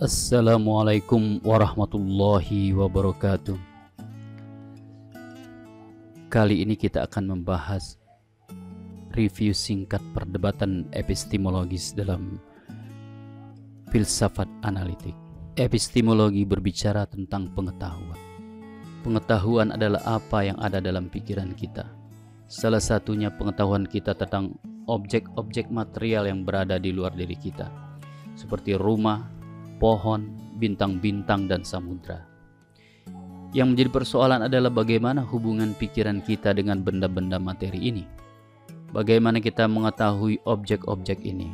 Assalamualaikum warahmatullahi wabarakatuh. Kali ini kita akan membahas review singkat perdebatan epistemologis dalam filsafat analitik. Epistemologi berbicara tentang pengetahuan. Pengetahuan adalah apa yang ada dalam pikiran kita. Salah satunya pengetahuan kita tentang objek-objek material yang berada di luar diri kita, seperti rumah, pohon, bintang-bintang, dan samudra. Yang menjadi persoalan adalah bagaimana hubungan pikiran kita dengan benda-benda materi ini. Bagaimana kita mengetahui objek-objek ini?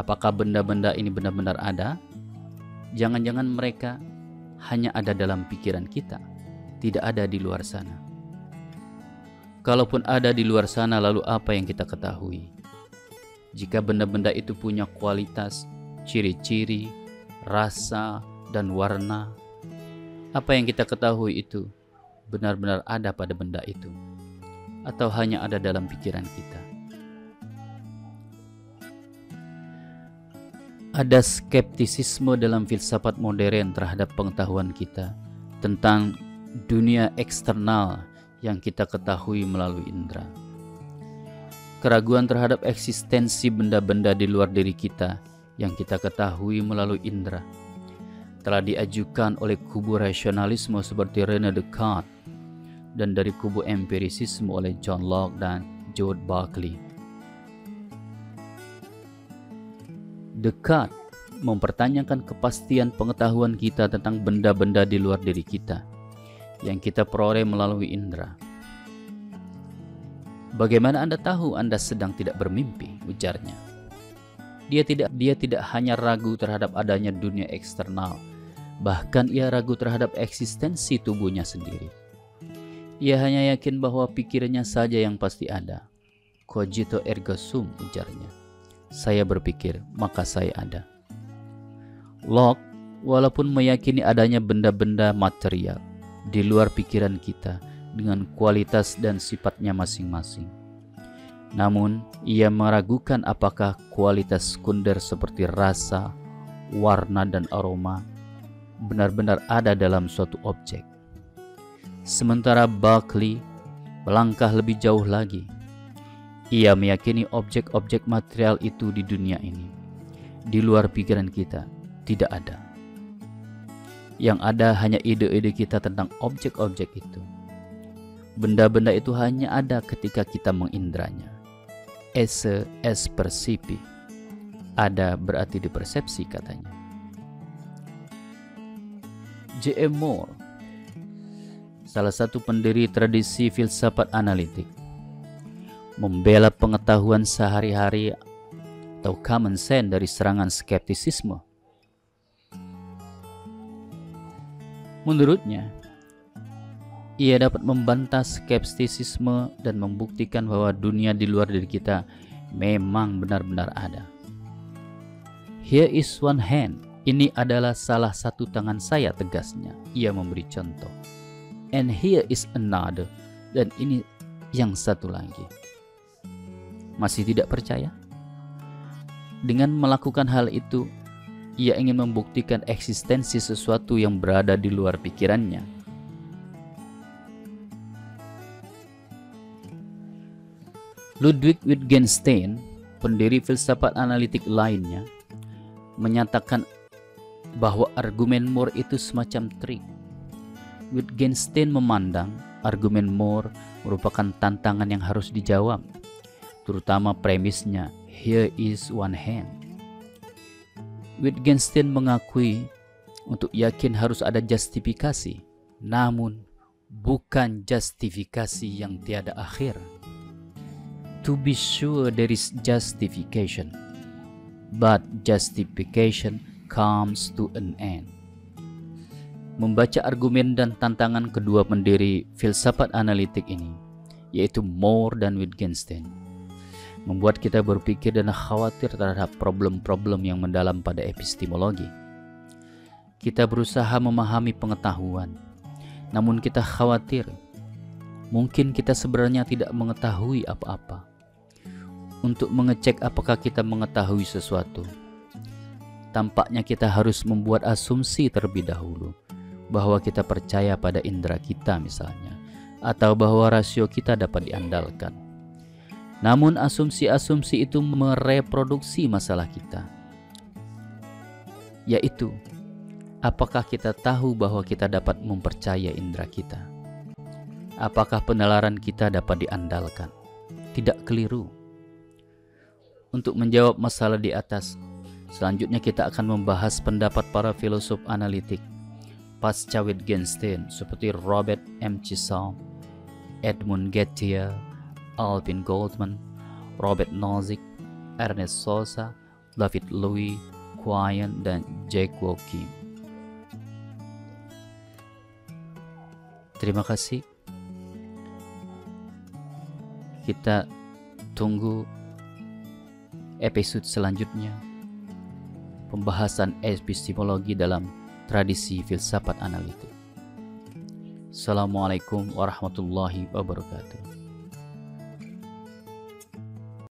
Apakah benda-benda ini benar-benar ada? Jangan-jangan mereka hanya ada dalam pikiran kita, tidak ada di luar sana. Kalaupun ada di luar sana, lalu apa yang kita ketahui? Jika benda-benda itu punya kualitas, ciri-ciri, rasa, dan warna. Apa yang kita ketahui itu benar-benar ada pada benda itu, atau hanya ada dalam pikiran kita. Ada skeptisisme dalam filsafat modern terhadap pengetahuan kita tentang dunia eksternal yang kita ketahui melalui indera. Keraguan terhadap eksistensi benda-benda di luar diri kita yang kita ketahui melalui indera telah diajukan oleh kubu rasionalisme seperti René Descartes dan dari kubu empirisisme oleh John Locke dan George Berkeley. Descartes mempertanyakan kepastian pengetahuan kita tentang benda-benda di luar diri kita yang kita peroleh melalui indera. Bagaimana Anda tahu Anda sedang tidak bermimpi? ujarnya. Dia tidak dia tidak hanya ragu terhadap adanya dunia eksternal, bahkan ia ragu terhadap eksistensi tubuhnya sendiri. Ia hanya yakin bahwa pikirannya saja yang pasti ada. Cogito ergo sum ujarnya. Saya berpikir, maka saya ada. Locke, walaupun meyakini adanya benda-benda material di luar pikiran kita dengan kualitas dan sifatnya masing-masing namun, ia meragukan apakah kualitas sekunder seperti rasa, warna, dan aroma benar-benar ada dalam suatu objek. Sementara Berkeley melangkah lebih jauh lagi. Ia meyakini objek-objek material itu di dunia ini, di luar pikiran kita, tidak ada. Yang ada hanya ide-ide kita tentang objek-objek itu. Benda-benda itu hanya ada ketika kita mengindranya esse es percipi. Ada berarti dipersepsi katanya. J.M. Moore, salah satu pendiri tradisi filsafat analitik, membela pengetahuan sehari-hari atau common sense dari serangan skeptisisme. Menurutnya, ia dapat membantah skeptisisme dan membuktikan bahwa dunia di luar diri kita memang benar-benar ada. Here is one hand. Ini adalah salah satu tangan saya tegasnya. Ia memberi contoh. And here is another. Dan ini yang satu lagi. Masih tidak percaya? Dengan melakukan hal itu, ia ingin membuktikan eksistensi sesuatu yang berada di luar pikirannya Ludwig Wittgenstein, pendiri filsafat analitik lainnya, menyatakan bahwa argumen Moore itu semacam trik. Wittgenstein memandang argumen Moore merupakan tantangan yang harus dijawab, terutama premisnya "Here is one hand". Wittgenstein mengakui untuk yakin harus ada justifikasi, namun bukan justifikasi yang tiada akhir. To be sure, there is justification, but justification comes to an end. Membaca argumen dan tantangan kedua pendiri filsafat analitik ini, yaitu Moore dan Wittgenstein, membuat kita berpikir dan khawatir terhadap problem-problem yang mendalam pada epistemologi. Kita berusaha memahami pengetahuan, namun kita khawatir mungkin kita sebenarnya tidak mengetahui apa-apa untuk mengecek apakah kita mengetahui sesuatu. tampaknya kita harus membuat asumsi terlebih dahulu bahwa kita percaya pada indera kita misalnya atau bahwa rasio kita dapat diandalkan. Namun asumsi-asumsi itu mereproduksi masalah kita. Yaitu, apakah kita tahu bahwa kita dapat mempercaya indera kita? Apakah penalaran kita dapat diandalkan? Tidak keliru. Untuk menjawab masalah di atas, selanjutnya kita akan membahas pendapat para filosof analitik pasca Wittgenstein seperti Robert M. Chisholm, Edmund Gettier, Alvin Goldman, Robert Nozick, Ernest Sosa, David Louis, Quine, dan Jack Kim. Terima kasih. Kita tunggu episode selanjutnya pembahasan epistemologi dalam tradisi filsafat analitik. Assalamualaikum warahmatullahi wabarakatuh.